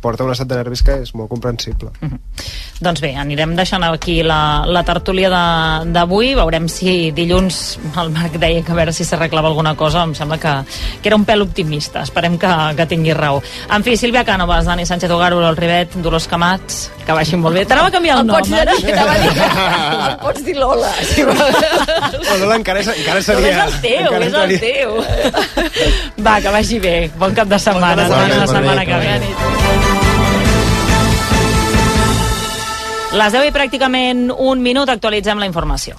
porta un estat de nervis que és molt comprensible. Mm -hmm. Doncs bé, anirem deixant aquí la, la tertúlia d'avui, veurem si dilluns el Marc deia que a veure si s'arreglava alguna cosa, em sembla que, que era un pèl optimista, esperem que, que tingui raó. En fi, Sílvia Cànovas, Dani Sánchez Ogaro, el Rivet, Dolors Camats, que vagin molt bé. T'anava a canviar el, el nom, pots, eh? el pots dir Lola. Sí, o Lola encara, encara seria... No, és el teu, és el teu. Va, que vagi bé. Bon cap de setmana. Bon cap de setmana, la setmana que ve. Les 10 i pràcticament un minut actualitzem la informació.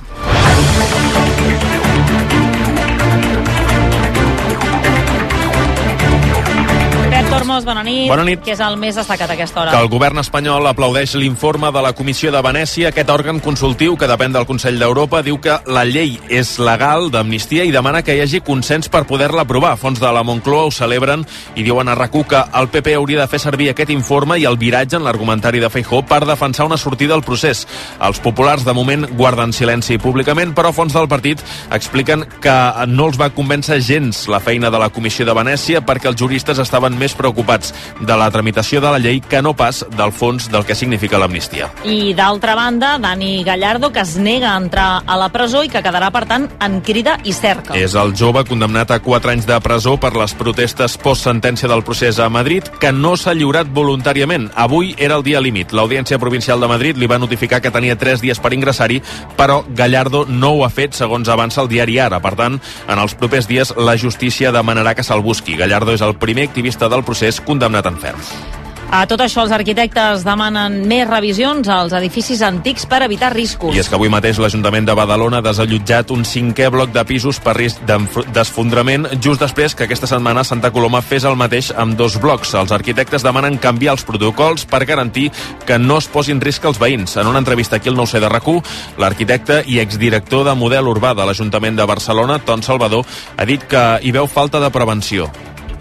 Tormos, bona nit. Bona nit. Què és el més destacat a aquesta hora? Que el govern espanyol aplaudeix l'informe de la Comissió de Venècia. Aquest òrgan consultiu, que depèn del Consell d'Europa, diu que la llei és legal d'amnistia i demana que hi hagi consens per poder-la aprovar. Fons de la Moncloa ho celebren i diuen a RAC1 que el PP hauria de fer servir aquest informe i el viratge en l'argumentari de Feijó per defensar una sortida al procés. Els populars, de moment, guarden silenci públicament, però fons del partit expliquen que no els va convèncer gens la feina de la Comissió de Venècia perquè els juristes estaven més preocupats de la tramitació de la llei que no pas del fons del que significa l'amnistia. I d'altra banda, Dani Gallardo, que es nega a entrar a la presó i que quedarà, per tant, en crida i cerca. És el jove condemnat a 4 anys de presó per les protestes post-sentència del procés a Madrid, que no s'ha lliurat voluntàriament. Avui era el dia límit. L'Audiència Provincial de Madrid li va notificar que tenia 3 dies per ingressar-hi, però Gallardo no ho ha fet, segons avança el diari Ara. Per tant, en els propers dies la justícia demanarà que se'l busqui. Gallardo és el primer activista del procés condemnat en ferm. A tot això, els arquitectes demanen més revisions als edificis antics per evitar riscos. I és que avui mateix l'Ajuntament de Badalona ha desallotjat un cinquè bloc de pisos per risc d'esfondrament just després que aquesta setmana Santa Coloma fes el mateix amb dos blocs. Els arquitectes demanen canviar els protocols per garantir que no es posin risc els veïns. En una entrevista aquí al 9C de rac l'arquitecte i exdirector de model urbà de l'Ajuntament de Barcelona, Ton Salvador, ha dit que hi veu falta de prevenció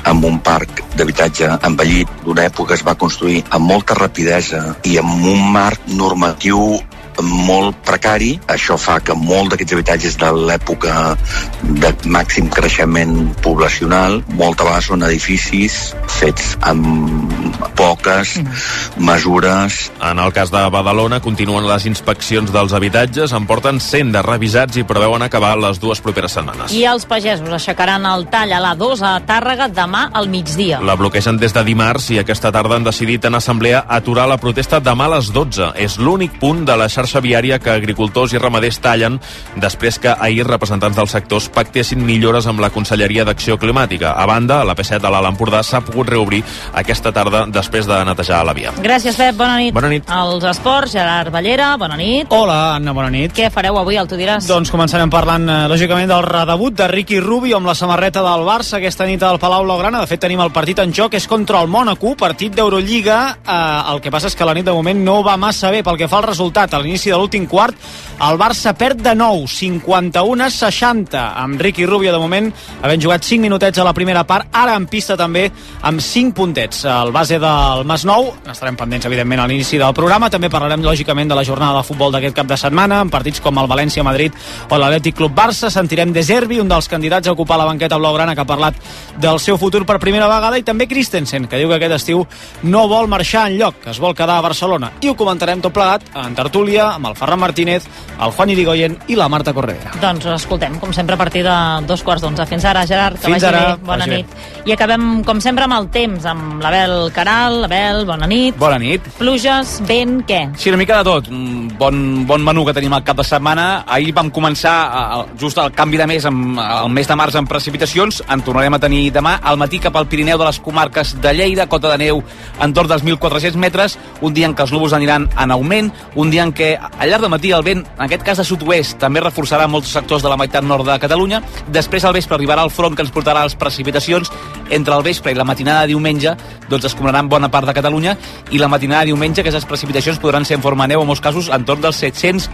amb un parc d'habitatge envellit d'una època es va construir amb molta rapidesa i amb un marc normatiu molt precari. Això fa que molt d'aquests habitatges de l'època de màxim creixement poblacional, moltes vegades són edificis fets amb poques mm. mesures. En el cas de Badalona continuen les inspeccions dels habitatges, en porten 100 de revisats i preveuen acabar les dues properes setmanes. I els pagesos aixecaran el tall a la 2 a Tàrrega demà al migdia. La bloquegen des de dimarts i aquesta tarda han decidit en assemblea aturar la protesta demà a les 12. És l'únic punt de la xarxa viària que agricultors i ramaders tallen després que ahir representants dels sectors pactessin millores amb la Conselleria d'Acció Climàtica. A banda, la P7 de l'Alt Empordà s'ha pogut reobrir aquesta tarda després de netejar la via. Gràcies, Pep. Bona nit. Bona nit. Els esports, Gerard Ballera, bona nit. Hola, Anna, bona nit. Què fareu avui, el tu diràs? Doncs començarem parlant, eh, lògicament, del redebut de Ricky Rubio amb la samarreta del Barça aquesta nit al Palau Blaugrana. De fet, tenim el partit en joc, és contra el Mónaco, partit d'Eurolliga. Eh, el que passa és que la nit de moment no va massa bé pel que fa al resultat. A l'inici de l'últim quart, el Barça perd de nou, 51 a 60, amb Ricky Rubio de moment havent jugat 5 minutets a la primera part, ara en pista també amb 5 puntets. El base del Masnou, estarem pendents evidentment a l'inici del programa, també parlarem lògicament de la jornada de futbol d'aquest cap de setmana, en partits com el València-Madrid o l'Atlètic Club Barça, sentirem De Zerbi, un dels candidats a ocupar la banqueta blaugrana que ha parlat del seu futur per primera vegada, i també Christensen, que diu que aquest estiu no vol marxar en lloc, que es vol quedar a Barcelona. I ho comentarem tot plegat en tertúlia amb el Ferran Martínez, el Juan Irigoyen i la Marta Corredera. Doncs escoltem, com sempre, a partir de dos quarts d'onze. Fins ara, Gerard, que Fins vagi ara, bé. Bona vagi nit. I acabem, com sempre, amb el temps, amb l'Abel Caral. Abel, bona nit. Bona nit. Pluges, vent, què? Sí, una mica de tot. Un bon, bon menú que tenim al cap de setmana. Ahir vam començar a, just al canvi de mes, amb, el mes de març, amb precipitacions. En tornarem a tenir demà. Al matí cap al Pirineu de les comarques de Lleida, cota de neu entorn dels 1.400 metres. Un dia en què els núvols aniran en augment. Un dia en què al llarg del matí el vent, en aquest cas de sud-oest, també reforçarà molts sectors de la meitat nord de Catalunya. Després al vespre arribarà el front que ens portarà les precipitacions. Entre el vespre i la matinada de diumenge doncs es cobraran bona part de Catalunya i la matinada de diumenge aquestes precipitacions podran ser en forma de neu en molts casos entorn dels 700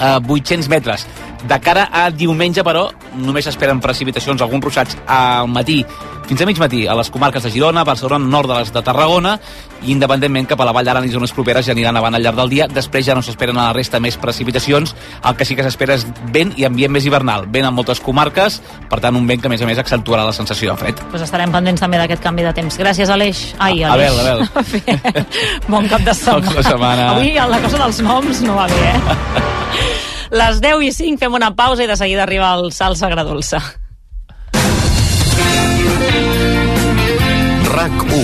eh, 800 metres. De cara a diumenge, però, només s'esperen precipitacions, alguns ruixats al matí fins a mig matí a les comarques de Girona, Barcelona, nord de les de Tarragona i independentment cap a la Vall d'Aran i zones properes ja aniran avant al llarg del dia. Després ja no s'esperen a la resta més precipitacions. El que sí que s'espera és vent i ambient més hivernal. Vent en moltes comarques, per tant un vent que a més a més accentuarà la sensació de fred. Pues estarem pendents també d'aquest canvi de temps. Gràcies, Aleix. Ai, A- Aleix. Abel, Abel. bon cap de setmana. Bon cap de setmana. Avui la cosa dels noms no va bé, eh? Les 10 i 5 fem una pausa i de seguida arriba el salsa agradolça. RAC1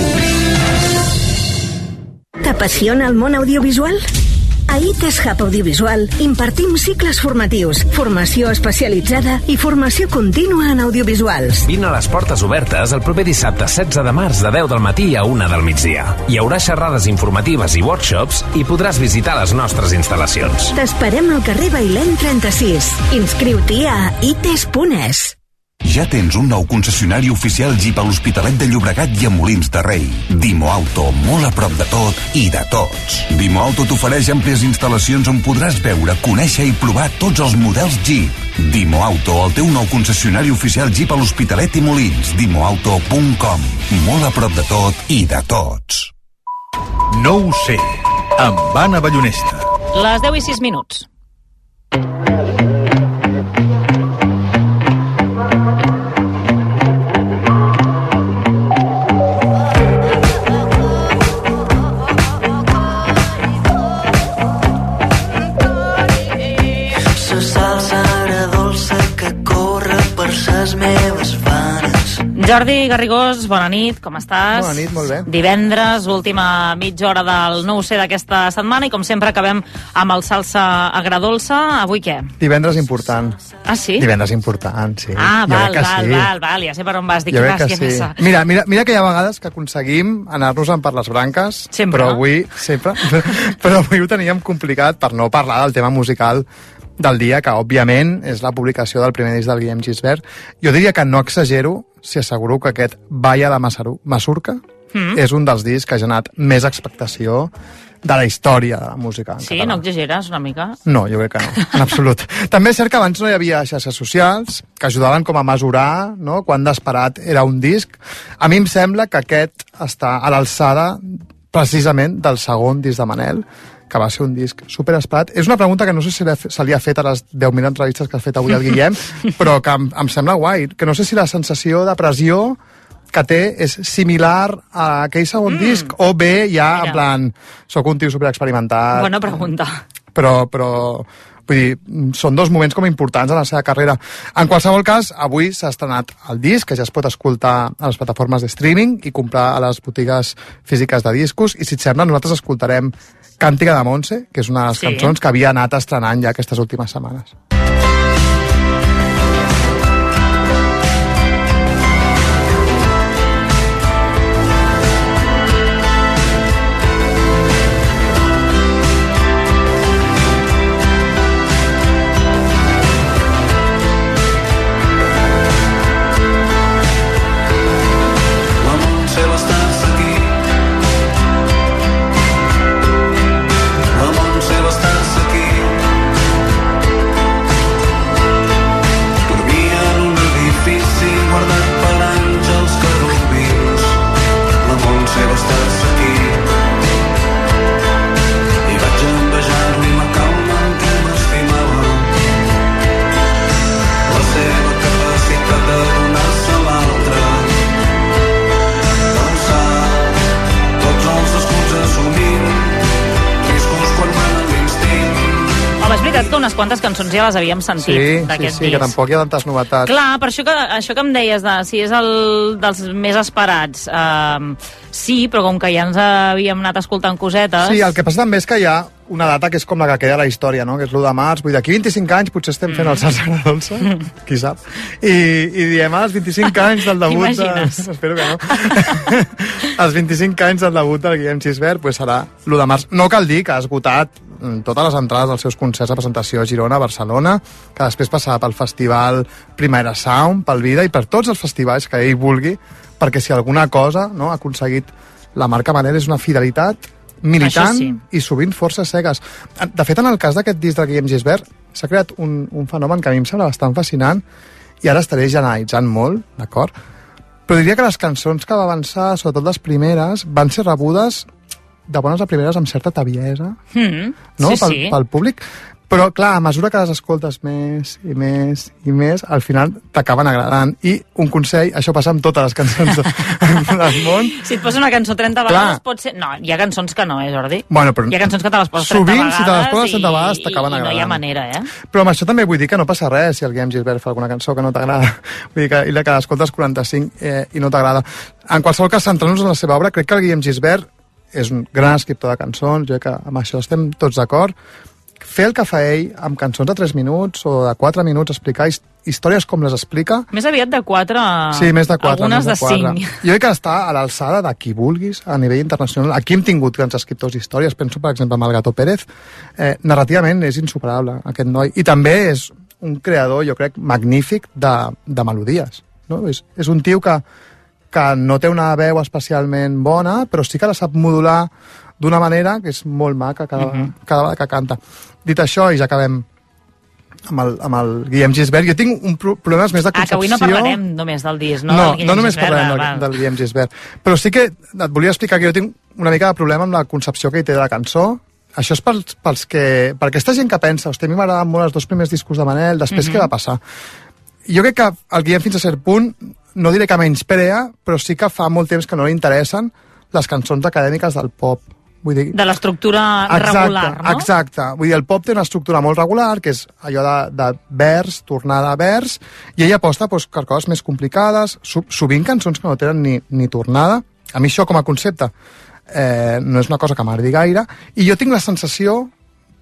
T'apassiona el món audiovisual? A ITES Hub Audiovisual impartim cicles formatius, formació especialitzada i formació contínua en audiovisuals. Vine a les portes obertes el proper dissabte 16 de març de 10 del matí a 1 del migdia. Hi haurà xerrades informatives i workshops i podràs visitar les nostres instal·lacions. T'esperem al carrer Bailèn 36. Inscriu-t'hi a ites.es. Ja tens un nou concessionari oficial Jeep a l'Hospitalet de Llobregat i a Molins de Rei. Dimo Auto, molt a prop de tot i de tots. Dimo Auto t'ofereix àmplies instal·lacions on podràs veure, conèixer i provar tots els models Jeep. Dimo Auto, el teu nou concessionari oficial Jeep a l'Hospitalet i Molins. Dimoauto.com. Molt a prop de tot i de tots. No ho sé, amb Anna Ballonesta. Les 10 i 6 minuts. Jordi Garrigós, bona nit, com estàs? Bona nit, molt bé. Divendres, última mitja hora del no ho sé d'aquesta setmana i com sempre acabem amb el salsa agradolça. Avui què? Divendres important. Ah, sí? Divendres important, sí. Ah, Jo val, que val, sí. val, val, ja sé per on vas. Dic, Jo que crec que gràcia sí. missa. Mira, mira, mira que hi ha vegades que aconseguim anar-nos-en per les branques, Sempre. però avui, sempre, però avui ho teníem complicat per no parlar del tema musical del dia, que òbviament és la publicació del primer disc del Guillem Gisbert. Jo diria que no exagero si asseguro que aquest de Masaru, Masurca Mm. és un dels discs que ha generat més expectació de la història de la música Sí, català. no exageres una mica? No, jo crec que no, en absolut. També és cert que abans no hi havia xarxes socials que ajudaven com a mesurar no, quan d'esperat era un disc. A mi em sembla que aquest està a l'alçada precisament del segon disc de Manel, que va ser un disc superesperat. És una pregunta que no sé si se li ha fet a les 10.000 entrevistes que ha fet avui el Guillem, però que em, em sembla guai, que no sé si la sensació de pressió que té és similar a aquell segon mm. disc, o bé ja, Mira. en plan, sóc un tio superexperimentat, Bona pregunta. però, però vull dir, són dos moments com importants en la seva carrera. En qualsevol cas, avui s'ha estrenat el disc, que ja es pot escoltar a les plataformes de streaming i comprar a les botigues físiques de discos, i si et sembla, nosaltres escoltarem Càntica de Montse, que és una de les Sí. cançons que havia anat estrenant ja aquestes últimes setmanes. Quantes cançons ja les havíem sentit Sí, sí, d'aquest sí, que disc. tampoc hi ha tantes novetats. Clar, per això que, això que em deies de si és el dels més esperats, um, sí, però com que ja ens havíem anat escoltant cosetes... Sí, el que passa també és que hi ha una data que és com la que queda a la història, no? que és l'1 de març. Vull dir, d'aquí 25 anys potser estem fent el salsa agradolça, qui sap. I, I diem, ah, els 25 anys del debut... De... Espero que no. els 25 anys del debut del Guillem Gisbert pues, serà l'1 de març. No cal dir que ha esgotat totes les entrades dels seus concerts a presentació a Girona, a Barcelona, que després passarà pel festival Primera Sound, pel Vida i per tots els festivals que ell vulgui, perquè si alguna cosa no, ha aconseguit la marca Manel és una fidelitat militant Això sí. i sovint força cegues. De fet, en el cas d'aquest disc del Guillem Gisbert, s'ha creat un, un fenomen que a mi em sembla bastant fascinant i ara estaré generalitzant molt, d'acord? Però diria que les cançons que va avançar, sobretot les primeres, van ser rebudes de bones a primeres amb certa taviesa, Mm, no? sí, pel, sí. pel públic. Però, clar, a mesura que les escoltes més i més i més, al final t'acaben agradant. I un consell, això passa amb totes les cançons del món. Si et posa una cançó 30 Clar. vegades, pot ser... No, hi ha cançons que no, eh, Jordi? Bueno, però Hi ha cançons que te les poses 30 sovint, vegades si te les poses 30 i- vegades, t'acaben i no hi ha agradant. manera, eh? Però amb això també vull dir que no passa res si el Guillem Gisbert fa alguna cançó que no t'agrada. Vull dir que, i la que l'escoltes 45 eh, i no t'agrada. En qualsevol cas, centrant-nos en la seva obra, crec que el Guillem Gisbert és un gran escriptor de cançons, jo crec que amb això estem tots d'acord. Fer el que fa ell amb cançons de 3 minuts o de 4 minuts, explicar his- històries com les explica, Més aviat de 4 Sí, més de 4. Algunes més de, de 4. 5. Jo crec que està a l'alçada de qui vulguis a nivell internacional. Aquí hem tingut grans escriptors d'històries, penso per exemple en el Gato Pérez. Eh, narrativament és insuperable aquest noi. I també és un creador, jo crec, magnífic de, de melodies. No? És, és un tio que, que no té una veu especialment bona, però sí que la sap modular d'una manera que és molt maca cada, uh Mhm. -huh. cada vegada que canta. Dit això, i ja acabem amb el, amb el Guillem Gisbert, jo tinc un pro problemes més de Ah, que concepció... avui no parlarem només del disc, no? No, del no, només Gisbert, parlarem del, del Guillem Gisbert. Però sí que et volia explicar que jo tinc una mica de problema amb la concepció que hi té de la cançó. Això és pels, pels que, per aquesta gent que pensa, hosti, a mi m'agraden molt els dos primers discos de Manel, després Mhm. què va passar? Jo crec que el Guillem fins a cert punt, no diré que menysprea, però sí que fa molt temps que no li interessen les cançons acadèmiques del pop. Vull dir, De l'estructura regular, no? Exacte. Vull dir, el pop té una estructura molt regular, que és allò de, de vers, tornada a vers, i ella aposta doncs, per coses més complicades, so, sovint cançons que no tenen ni, ni tornada. A mi això, com a concepte, eh, no és una cosa que m'agradi gaire, i jo tinc la sensació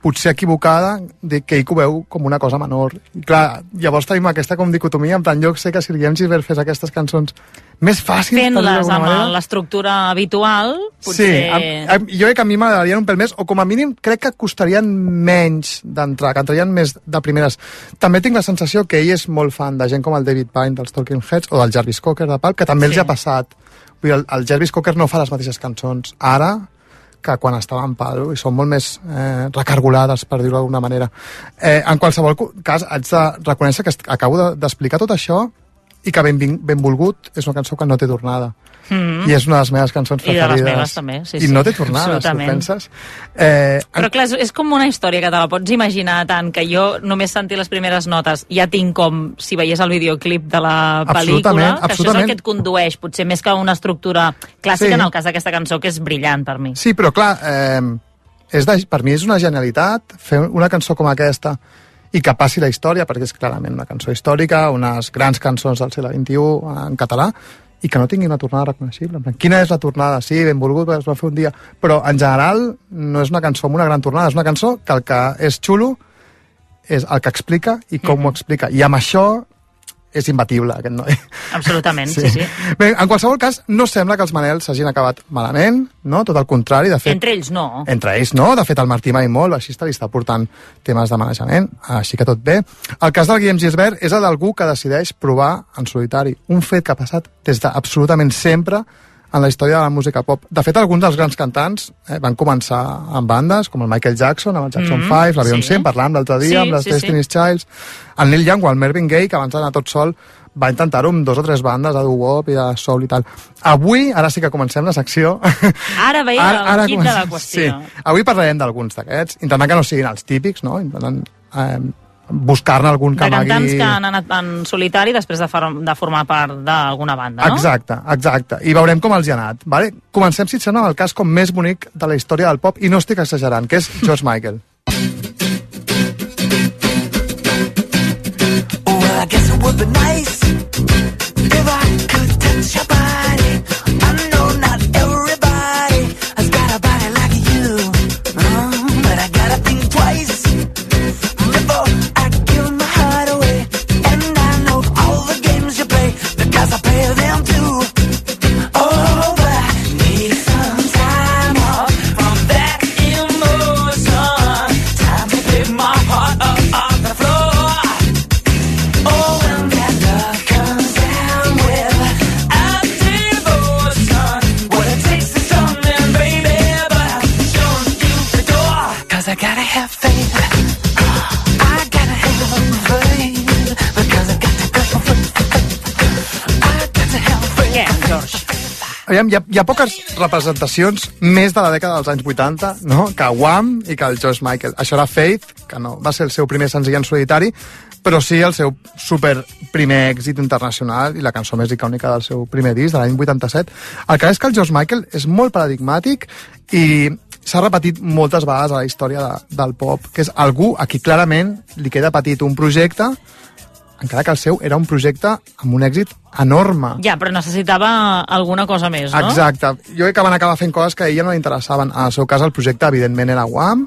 potser equivocada, de que ell ho veu com una cosa menor. I clar, llavors tenim aquesta com dicotomia, en plan, jo sé que si Guillem Gilbert fes aquestes cançons més fàcils, Fent-les amb l'estructura habitual, potser... Sí, a, a, jo crec que a mi m'agradarien un pèl més, o com a mínim crec que costarien menys d'entrar, que entrarien més de primeres. També tinc la sensació que ell és molt fan de gent com el David Pine dels Talking Heads o del Jarvis Cocker de Pulp, que també Sí. els ha passat. Vull dir, el, el Jarvis Cocker no fa les mateixes cançons ara que quan estava en pal i són molt més eh, recargolades, per dir-ho d'alguna manera. Eh, en qualsevol cas, haig de reconèixer que acabo de- d'explicar tot això i que benvin, benvolgut és una cançó que no té tornada. Mm. I és una de les meves cançons I de les preferides. meves també, sí, I sí. no té tornada, si ho Absolutament. penses. Eh, Però clar, és, com una història que te la pots imaginar tant que jo només sentir les primeres notes ja tinc com si veiés el videoclip de la pel·lícula, Absolutament, que això és el absolutament. que et condueix, potser més que una estructura clàssica Sí. en el cas d'aquesta cançó, que és brillant per mi. Sí, però clar, eh, és de, per mi és una genialitat fer una cançó com aquesta i que passi la història, perquè és clarament una cançó històrica, unes grans cançons del segle XXI en català, i que no tingui una tornada reconeixible. Quina és la tornada? Sí, benvolgut, es va fer un dia. Però, en general, no és una cançó amb una gran tornada, és una cançó que el que és xulo és el que explica i com ho explica. I amb això és imbatible, aquest noi. Absolutament, sí, sí. Bé, en qualsevol cas, no sembla que els Manel s'hagin acabat malament, no? Tot el contrari, de fet... Entre ells no. Entre ells no, de fet el Martí mai molt, baixista, li està portant temes de manejament, així que tot bé. El cas del Guillem Gisbert és el d'algú que decideix provar en solitari, un fet que ha passat des d'absolutament sempre en la història de la música pop. De fet, alguns dels grans cantants eh, van començar amb bandes, com el Michael Jackson, amb el Jackson Mhm, 5, la Beyoncé, sí. en parlàvem l'altre dia, Sí, amb les sí, sí. Destiny's Childs, el Neil Young o el Marvin Gaye, que abans d'anar tot sol va intentar-ho amb dos o tres bandes de doo-wop i de soul i tal. Avui, ara sí que comencem la secció, Ara veiem el quid de la qüestió. Sí. Avui parlarem d'alguns d'aquests, intentant que no siguin els típics, no? intentant eh, buscar-ne algun que De cantants amagui... que han anat en solitari després de, for de formar part d'alguna banda, no? Exacte, exacte. I veurem com els hi ha anat. Vale? Comencem, si et sembla, amb el cas com més bonic de la història del pop, i no estic exagerant, que és George Michael. Well, I guess it would be nice Aviam, hi ha, hi ha poques representacions més de la dècada dels anys 80, no?, que Wham i que el George Michael. Això era Faith, que no va ser el seu primer senzill en solitari, però sí el seu super primer èxit internacional i la cançó més icònica del seu primer disc, de l'any 87. El que és que el George Michael és molt paradigmàtic i s'ha repetit moltes vegades a la història de, del pop, que és algú a qui clarament li queda petit un projecte encara que el seu era un projecte amb un èxit enorme. Ja, però necessitava alguna cosa més, no? Exacte. Jo crec que van acabar fent coses que a ella no li interessaven. En el seu cas, el projecte, evidentment, era Wham,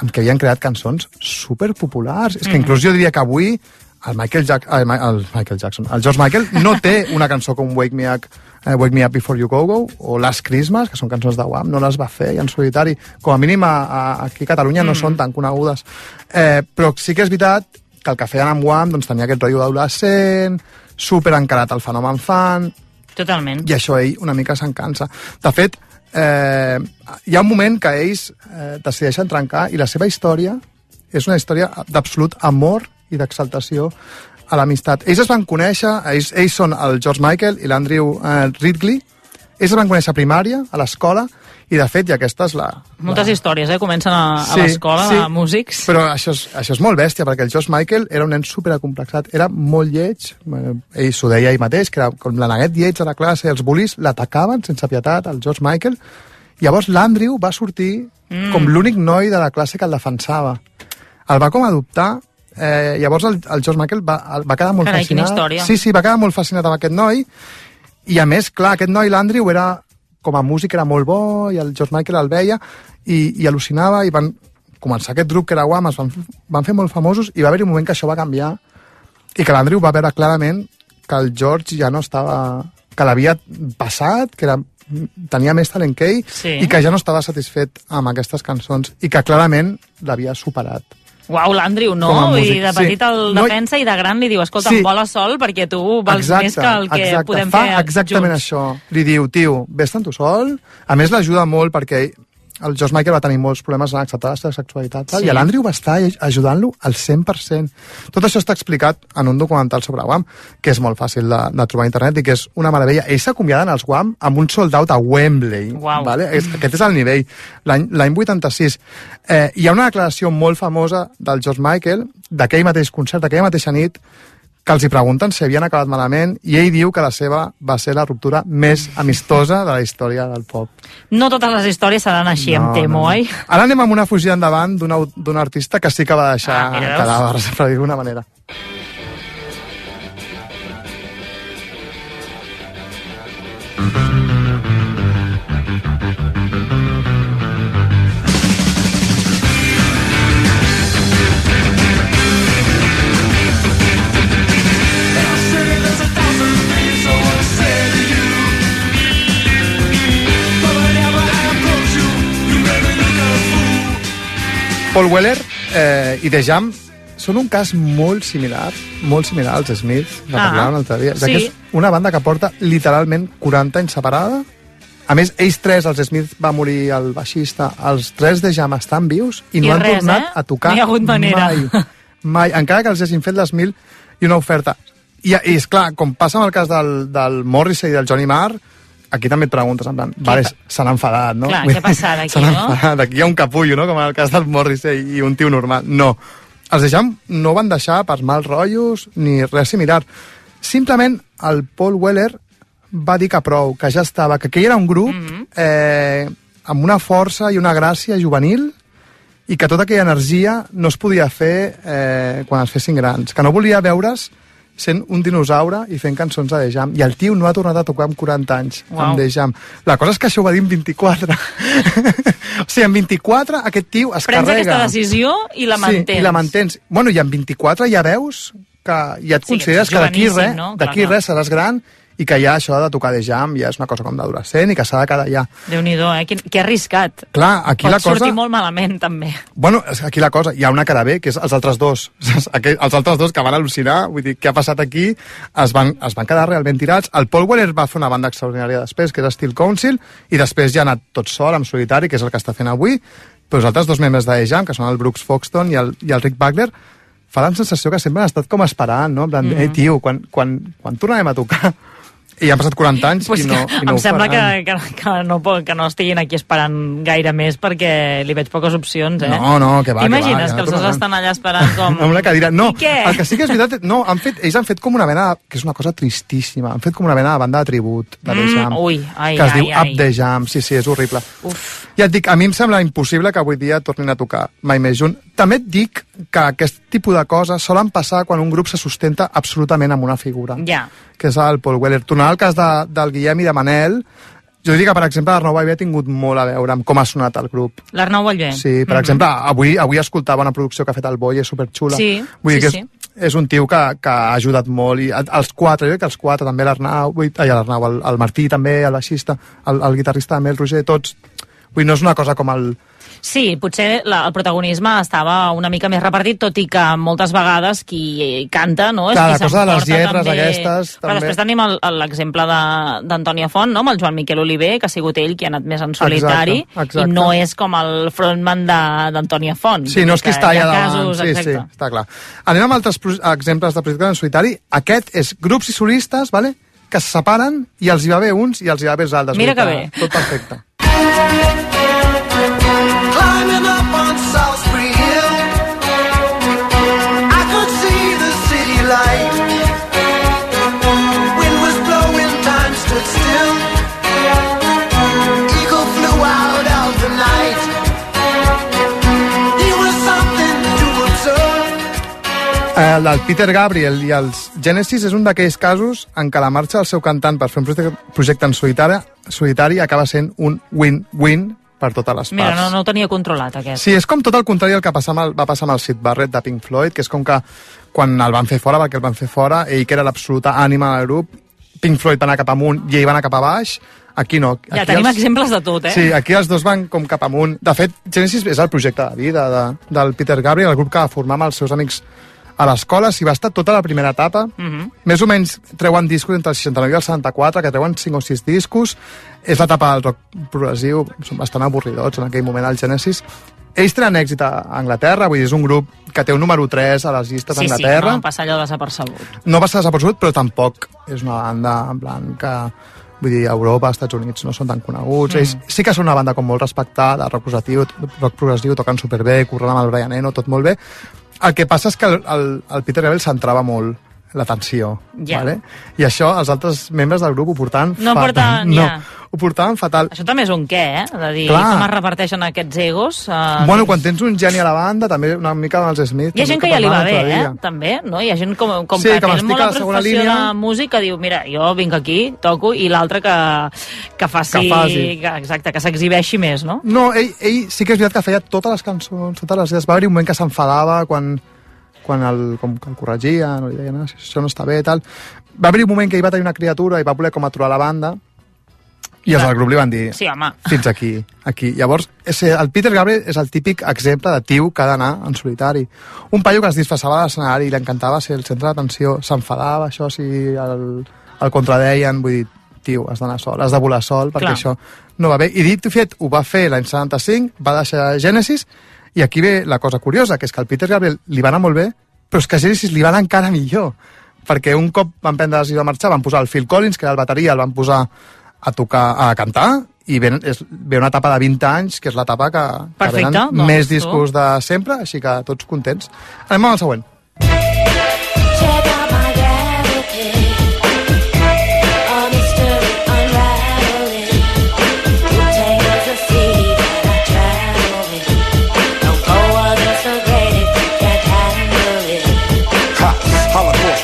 amb què havien creat cançons superpopulars. És que Mhm. inclús jo diria que avui el Michael, Jack, el, el Michael Jackson, el George Michael, no té una cançó com Wake Me Up, eh, Wake Me Up Before You Go Go o Last Christmas, que són cançons de Wham, no les va fer i en solitari. Com a mínim a, a, aquí a Catalunya no Mm. són tan conegudes. Eh, però sí que és veritat que el que feien amb Wham doncs, tenia aquest rotllo d'adolescent, super encarat al fenomen fan, Totalment. i això ell una mica se'n cansa. De fet, eh, hi ha un moment que ells eh, decideixen trencar i la seva història és una història d'absolut amor i d'exaltació a l'amistat. Ells es van conèixer, ells, ells són el George Michael i l'Andrew eh, Ridley, ells es van conèixer a primària, a l'escola, i de fet, i aquesta és la... Moltes històries, eh? Comencen a, a l'escola de músics. Però això és, això és molt bèstia, perquè el George Michael era un nen superacomplexat, era molt lleig, eh, ell s'ho deia ell mateix, que era com l'aneguet lleig a la classe, els bullies l'atacaven sense pietat, el George Michael, llavors l'Andrew va sortir Mm. com l'únic noi de la classe que el defensava. El va com adoptar, eh, llavors el, el George Michael va, el- va quedar molt Carai, fascinat. Sí, sí, va quedar molt fascinat amb aquest noi, i a més, clar, aquest noi, l'Andrew, era com a músic era molt bo, i el George Michael el veia, i, i al·lucinava, i van començar aquest grup que era Wham, es van, van fer molt famosos, i va haver-hi un moment que això va canviar, i que l'Andrew va veure clarament que el George ja no estava... que l'havia passat, que era, tenia més talent que ell, Sí. i que ja no estava satisfet amb aquestes cançons, i que clarament l'havia superat. Uau, l'Andrew, no? Dir, de sí. petit el No, defensa i de gran li diu, escolta, Sí. em vola sol perquè tu vals més que el que exacte. podem Fa fer exactament junts. això. Li diu, tio, vés-te'n tu sol. A més, l'ajuda molt perquè el George Michael va tenir molts problemes en acceptar la seva sexualitat, tal, Sí. i l'Andrew va estar ajudant-lo al 100%. Tot això està explicat en un documental sobre Guam, que és molt fàcil de, de trobar a internet i que és una meravella. Ells s'acomiaden als Guam amb un sold out a Wembley. Uau. Vale? És, aquest és el nivell. L'any 86. Eh, hi ha una declaració molt famosa del George Michael, d'aquell mateix concert, d'aquella mateixa nit, que els hi pregunten si havien acabat malament i ell diu que la seva va ser la ruptura més amistosa de la història del pop. No totes les històries seran així, em temo, oi? Ara anem amb una fugida endavant d'un artista que sí que va deixar Ah, cadàvers, per dir d'alguna manera. Paul Weller eh, i The Jam són un cas molt similar, molt similar als Smith, que Ah, parlàvem l'altre dia. Sí. que és una banda que porta literalment 40 anys separada. A més, ells tres, els Smith va morir el baixista, els tres de Jam estan vius i no I han res, tornat eh? a tocar No hi ha hagut manera. mai. Mai, encara que els hagin fet les mil i una oferta. I, i és clar, com passa amb el cas del, del Morrissey i del Johnny Marr, aquí també et preguntes, en plan, vale, s'han enfadat, no? Clar, què dir, passarà aquí, no? enfadat, aquí hi ha un capullo, no?, com en el cas del Morrissey i un tio normal. No, els de Jam no van deixar per mals rotllos ni res similar. Simplement el Paul Weller va dir que prou, que ja estava, que aquell era un grup Mhm. eh, amb una força i una gràcia juvenil i que tota aquella energia no es podia fer eh, quan es fessin grans, que no volia veure's sent un dinosaure i fent cançons de The Jam. I el tio no ha tornat a tocar amb 40 anys, Uau. amb The Jam. La cosa és que això ho va dir en 24. o sigui, en 24 aquest tio es Prens carrega. aquesta decisió i la mantens. Sí, i la mantens. Bueno, i en 24 ja veus que ja et Sí, consideres que d'aquí res, no? D'aquí res seràs gran i que ja això de tocar de jam ja és una cosa com d'adolescent i que s'ha de quedar ja. Déu-n'hi-do, eh? Que, que arriscat. Clar, aquí Pot la cosa... sortir molt malament, també. Bueno, és- aquí la cosa, hi ha una cara bé, que és els altres dos. Aquell- els altres dos que van al·lucinar, vull dir, què ha passat aquí? Es van, es van quedar realment tirats. El Paul Weller va fer una banda extraordinària després, que era Steel Council, i després ja ha anat tot sol, en solitari, que és el que està fent avui, però els altres dos membres de Jam, que són el Brooks Foxton i el, i el Rick Wagner, fa la sensació que sempre han estat com esperant, no? En plan, Mhm. eh, tio, quan, quan, quan tornarem a tocar? I han passat 40 anys Pues i no, que i no em sembla que, que, que, no, que no estiguin aquí esperant gaire més perquè li veig poques opcions, eh? No, no, que va, que T'imagines va, que, que els dos estan allà esperant com... amb una cadira. No, el que sí que és veritat, no, han fet, ells han fet com una mena, que és una cosa tristíssima, han fet com una mena de banda de tribut de Mm, Jam, ui, ai, que es ai, diu ai. Up the Jam, sí, sí, és horrible. Uf. Ja et dic, a mi em sembla impossible que avui dia tornin a tocar mai més junt. També et dic que aquest tipus de coses solen passar quan un grup se sustenta absolutament amb una figura, Ja. Que és el Paul Weller. Tornant al cas de, del Guillem i de Manel, jo diria que, per exemple, l'Arnau Ballbé ha tingut molt a veure amb com ha sonat el grup. L'Arnau Ballbé. Sí, per Mhm. exemple, avui, avui escoltava una producció que ha fet el Boi, és superxula. Sí, Vull dir sí, que és, és un tio que, que ha ajudat molt, i els quatre, jo crec que els quatre, també l'Arnau, ai, l'Arnau, el, el Martí també, el baixista, el, el guitarrista també, el Roger, tots... Vull dir, no és una cosa com el... Sí, potser la, el protagonisme estava una mica més repartit, tot i que moltes vegades qui canta, no? Clar, qui la cosa de les lletres també... aquestes, Però també. després tenim l'exemple de- d'Antònia Font, no? amb el Joan Miquel Oliver, que ha sigut ell qui ha anat més en solitari, Exacte, exacte. i no és com el frontman d'Antònia Font. Sí, no és que està hi ha allà davant. casos, sí, sí, exacte. està clar. Anem amb altres exemples de projectes en solitari. Aquest és grups i solistes, vale? que se separen i els hi va bé uns i els hi va bé els altres. Mira que bé. Tot perfecte. observe. El del Peter Gabriel i els Genesis és un d'aquells casos en què la marxa del seu cantant per fer un projecte, projecte en solitari, solitari acaba sent un win-win per totes les Mira, parts. no, no ho tenia controlat, aquest. Sí, és com tot el contrari del que passar amb el, va passar amb el Sid Barrett de Pink Floyd, que és com que quan el van fer fora, perquè el van fer fora, ell que era l'absoluta ànima del grup, Pink Floyd va anar cap amunt i ell va anar cap a baix, aquí no. Ja aquí tenim exemples de tot, eh? Sí, aquí els dos van com cap amunt. De fet, Genesis és el projecte de vida de, del Peter Gabriel, el grup que va formar amb els seus amics a l'escola, s'hi va estar tota la primera etapa. Mhm. Més o menys treuen discos entre el 69 i el 74, que treuen 5 o 6 discos. És l'etapa del rock progressiu, són bastant avorridots en aquell moment, el Genesis. Ells tenen èxit a Anglaterra, vull dir, és un grup que té un número 3 a les llistes Sí, sí, d'Anglaterra. no passa allò desapercebut. No ser desapercebut, però tampoc és una banda en plan que vull dir, a Europa, als Estats Units no són tan coneguts. Mm. Mm. Ells sí que són una banda com molt respectada, rock progressiu, rock progressiu tocant superbé, corrent amb el Brian Eno, tot molt bé. El que passa és que el, el, el Peter Gabriel centrava molt l'atenció, Ja. vale? i això els altres membres del grup ho portaven No fatal. portaven, no, ja. ho portaven fatal. Això també és un què, eh? De dir, Clar. com es reparteixen aquests egos. Uh, Bueno, quan tens un geni a la banda, també una mica amb els Smith. Hi ha gent que ja li va bé, eh? També, no? Hi ha gent com, com Sí, que, que molt la professió línia. de música, diu, mira, jo vinc aquí, toco, i l'altre que, que faci... Que faci. Que, exacte, que s'exhibeixi més, no? No, ell, ell sí que és veritat que feia totes les cançons, totes les. Va haver-hi un moment que s'enfadava quan, quan el, com que el corregia, no li deien, "Ah, això no està bé, tal. Va haver-hi un moment que ell va tenir una criatura i va voler com aturar la banda i els del grup li van dir Sí, home. fins aquí, aquí. Llavors, és, el Peter Gabriel és el típic exemple de tio que ha d'anar en solitari. Un paio que es disfressava de l'escenari i li encantava ser el centre d'atenció, s'enfadava, això, si el, el contradeien, vull dir, tio, has d'anar sol, has de volar sol, perquè Clar. això no va bé. I dit fet, ho va fer l'any 75, va deixar Genesis, i aquí ve la cosa curiosa, que és que al Peter Gabriel li va anar molt bé, però és que a Genesis li va anar encara millor, perquè un cop van prendre la decisió de marxar, van posar el Phil Collins, que era el bateria, el van posar a tocar, a cantar, i ve, és, ve una etapa de 20 anys, que és l'etapa que, que venen doncs, més discos de sempre, així que tots contents. Anem amb el següent. Check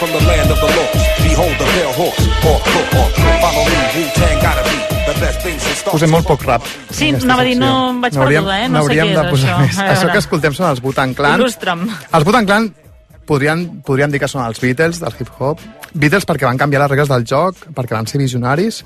from the land of the lost. Behold the pale horse. Hawk, hawk, hawk. Follow me, Wu-Tang gotta be the best Posem molt poc rap. Sí, anava a dir, no em vaig perduda, eh? No sé n'hauríem què és de posar això. Més. A Això que escoltem són els Wu-Tang Clan. Il·lustra'm. Els Wu-Tang Clan podrien, podríem dir que són els Beatles del hip-hop. Beatles perquè van canviar les regles del joc, perquè van ser visionaris,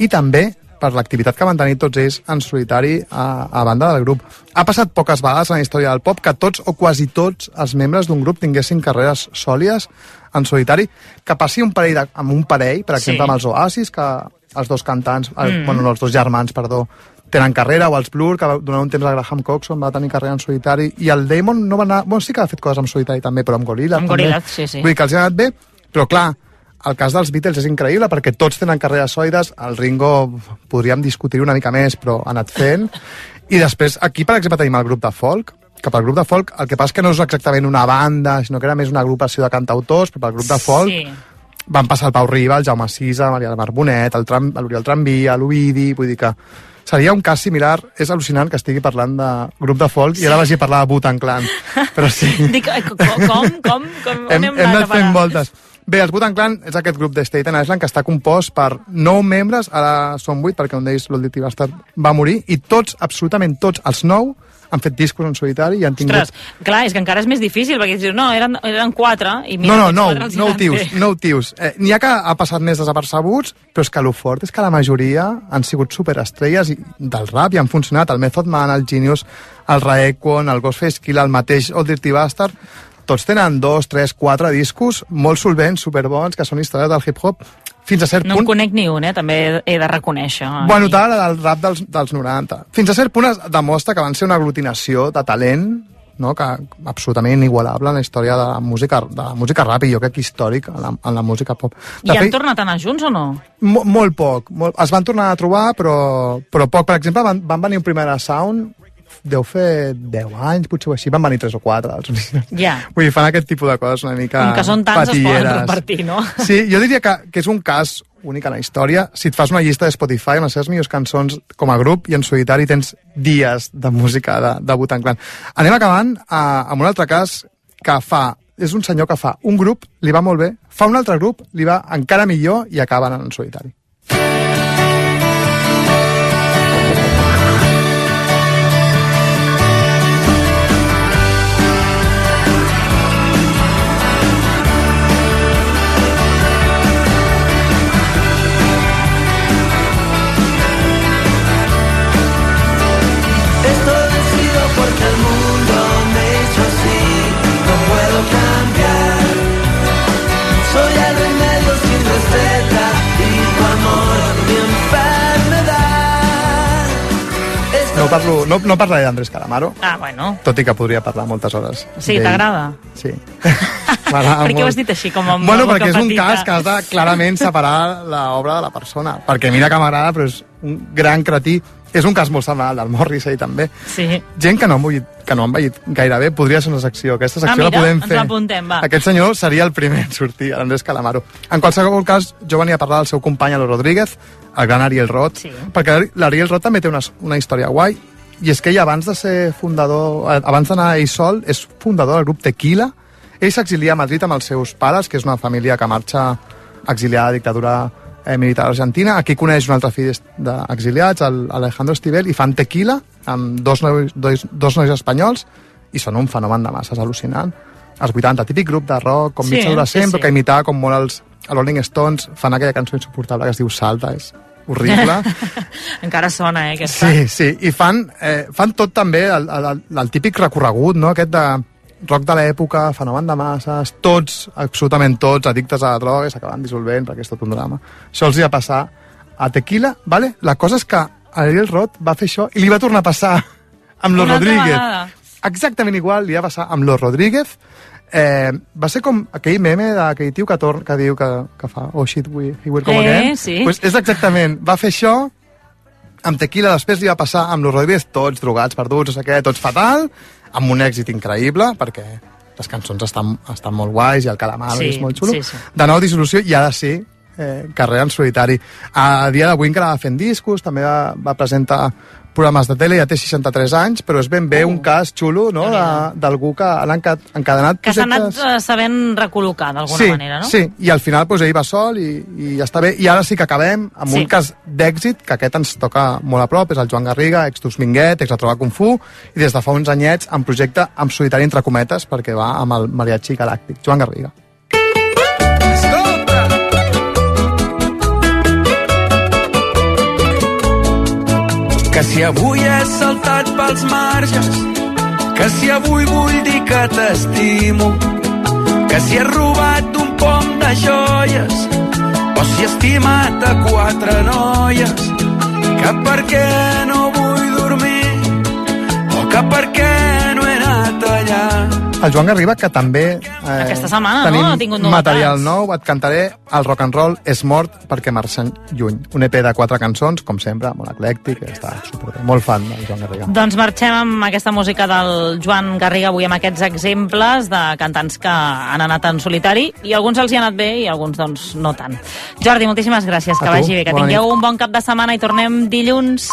i també per l'activitat que van tenir tots ells en solitari a, a banda del grup. Ha passat poques vegades en la història del pop que tots o quasi tots els membres d'un grup tinguessin carreres sòlides en solitari, que passi un parell de, amb un parell, per exemple Sí. amb els Oasis, que els dos cantants, el, Mm. bueno, no, els dos germans, perdó, tenen carrera, o els Blur, que durant un temps el Graham Coxon va tenir carrera en solitari, i el Damon no va anar... Bueno, sí que ha fet coses en solitari també, però amb Gorillaz. Amb també. Gorillaz, sí, sí. Vull dir que els ha anat bé, però clar, el cas dels Beatles és increïble perquè tots tenen carreres soides, el Ringo podríem discutir una mica més, però ha anat fent. I després, aquí, per exemple, tenim el grup de folk, que pel grup de folk el que passa que no és exactament una banda, sinó que era més una agrupació de cantautors, però pel grup de folk Sí. van passar el Pau Riba, el Jaume Sisa, Maria del Mar Bonet, el Tram- l'Oriol Tramvia, l'Ovidi, vull dir que seria un cas similar. És al·lucinant que estigui parlant de grup de folk i ara vagi a parlar de Butan Clan. Però sí, Dic, com, com, com, com hem, hem anat fent voltes. Bé, els Butan Clan és aquest grup de Staten Island que està compost per nou membres, ara són vuit perquè un d'ells, l'Oldit Bastard, va morir, i tots, absolutament tots, els nou, han fet discos en solitari i han tingut... Ostres, clar, és que encara és més difícil, perquè dius, no, eren, eren quatre, i mira, no, no, nou van tius, tius. Eh, N'hi ha que ha passat més desapercebuts, però és que el fort és que la majoria han sigut superestrelles i- del rap i han funcionat. El Method Man, el Genius, el Raekwon, el Ghostface Killah, el mateix Old Dirty Bastard, tots tenen dos, tres, quatre discos molt solvents, superbons, que són històries del hip-hop fins a cert No en punt... conec ni un, eh? també he- de reconèixer. Bueno, tal, del rap dels, dels 90. Fins a cert punt es demostra que van ser una aglutinació de talent no? que absolutament inigualable en la història de la música, de la música rap i jo crec que històric en la, en la música pop. De I han fet, tornat a anar junts o no? mo molt poc. Molt, es van tornar a trobar, però, però poc. Per exemple, van, van venir un primer a Sound, deu fer 10 anys, potser o així, van venir 3 o 4. Els... Ja. Vull dir, fan aquest tipus de coses una mica Com que són tants, es poden patilleres. repartir, no? Sí, jo diria que, que és un cas únic en la història. Si et fas una llista de Spotify amb les seves millors cançons com a grup i en solitari tens dies de música de, de Wu-Tang Clan. Anem acabant a, amb un altre cas que fa és un senyor que fa un grup, li va molt bé, fa un altre grup, li va encara millor i acaben en solitari. No, parlo, no, no parlaré d'Andrés Calamaro, Ah, bueno. tot i que podria parlar moltes hores. Sí, t'agrada? Sí. Per què ho has dit així, com amb Bueno, perquè és un petita? cas que has de clarament separar l'obra de la persona. Perquè mira que m'agrada, però és un gran cretí. És un cas molt semblant al Morrissey, també. Sí. Gent que no, veiut, que no han veït gaire bé, podria ser una secció. Aquesta Ah, secció mira, la podem fer. l'apuntem, va. Aquest senyor seria el primer en sortir, l'Andrés Calamaro. En qualsevol cas, jo venia a parlar del seu company, Alo Rodríguez, el gran Ariel Roth, sí. perquè l'Ariel Roth també té una, una història guai, i és que ell, abans de ser fundador, abans d'anar ell sol, és fundador del grup Tequila. Ell s'exilia a Madrid amb els seus pares, que és una família que marxa exiliada a la dictadura eh, militar argentina. Aquí coneix un altre fill d'exiliats, Alejandro Estivel, i fan Tequila amb dos nois, dos, dos nois espanyols i són un fenomen de masses al·lucinant. Els 80, típic grup de rock, com Sí, mig adolescent, sí, sí. però que imitava com molt els Rolling Stones, fan aquella cançó insuportable que es diu Salta, és horrible. Encara sona, eh, aquesta. Sí, sí, i fan, eh, fan tot també el, el, el, el típic recorregut, no?, aquest de rock de l'època, fenomen de masses, tots, absolutament tots, addictes a la droga i s'acaben dissolvent perquè és tot un drama. Això els hi va passar a Tequila, vale? La cosa és que Ariel Roth va fer això i li va tornar a passar amb Los Rodríguez. vegada. Exactament igual li va passar amb Los Rodríguez. Eh, va ser com aquell meme d'aquell tio que, tor que diu que, que fa oh shit, we, will come Eh, again. sí. Pues és exactament, va fer això amb Tequila, després li va passar amb los Rodríguez, tots drogats, perduts, no sé què, tots fatal, amb un èxit increïble, perquè les cançons estan, estan molt guais i el calamar Sí, és molt xulo. sí, sí. De nou dissolució i ara sí, eh, carrera en solitari. A dia d'avui encara va fent discos, també va, va presentar programes de tele, ja té 63 anys, però és ben bé un cas xulo no? d'algú que ha enca- encadenat Que s'ha anat eh, sabent recol·locar d'alguna sí, manera, no? Sí, i al final doncs, ell va sol i, i ja està bé. I ara sí que acabem amb Sí. un cas d'èxit, que aquest ens toca molt a prop, és el Joan Garriga, ex Minguet, ex de Trobar Kung Fu, i des de fa uns anyets en projecte amb solitari entre cometes, perquè va amb el mariachi galàctic. Joan Garriga. Que si avui he saltat pels marges, que si avui vull dir que t'estimo, que si he robat un pom de joies, o si he estimat a quatre noies, que per què no vull dormir, o que per què El Joan Garriga, que també... Eh, Aquesta setmana, no? tenim Ha tingut novetats. material nou. Et cantaré El rock and roll és mort perquè marxen lluny. Un EP de quatre cançons, com sempre, molt eclèctic, està superbé. Molt fan del Joan Garriga. Doncs marxem amb aquesta música del Joan Garriga avui amb aquests exemples de cantants que han anat en solitari i alguns els hi ha anat bé i alguns doncs no tant. Jordi, moltíssimes gràcies, que A tu, vagi bé, que tingueu nit. un bon cap de setmana i tornem dilluns.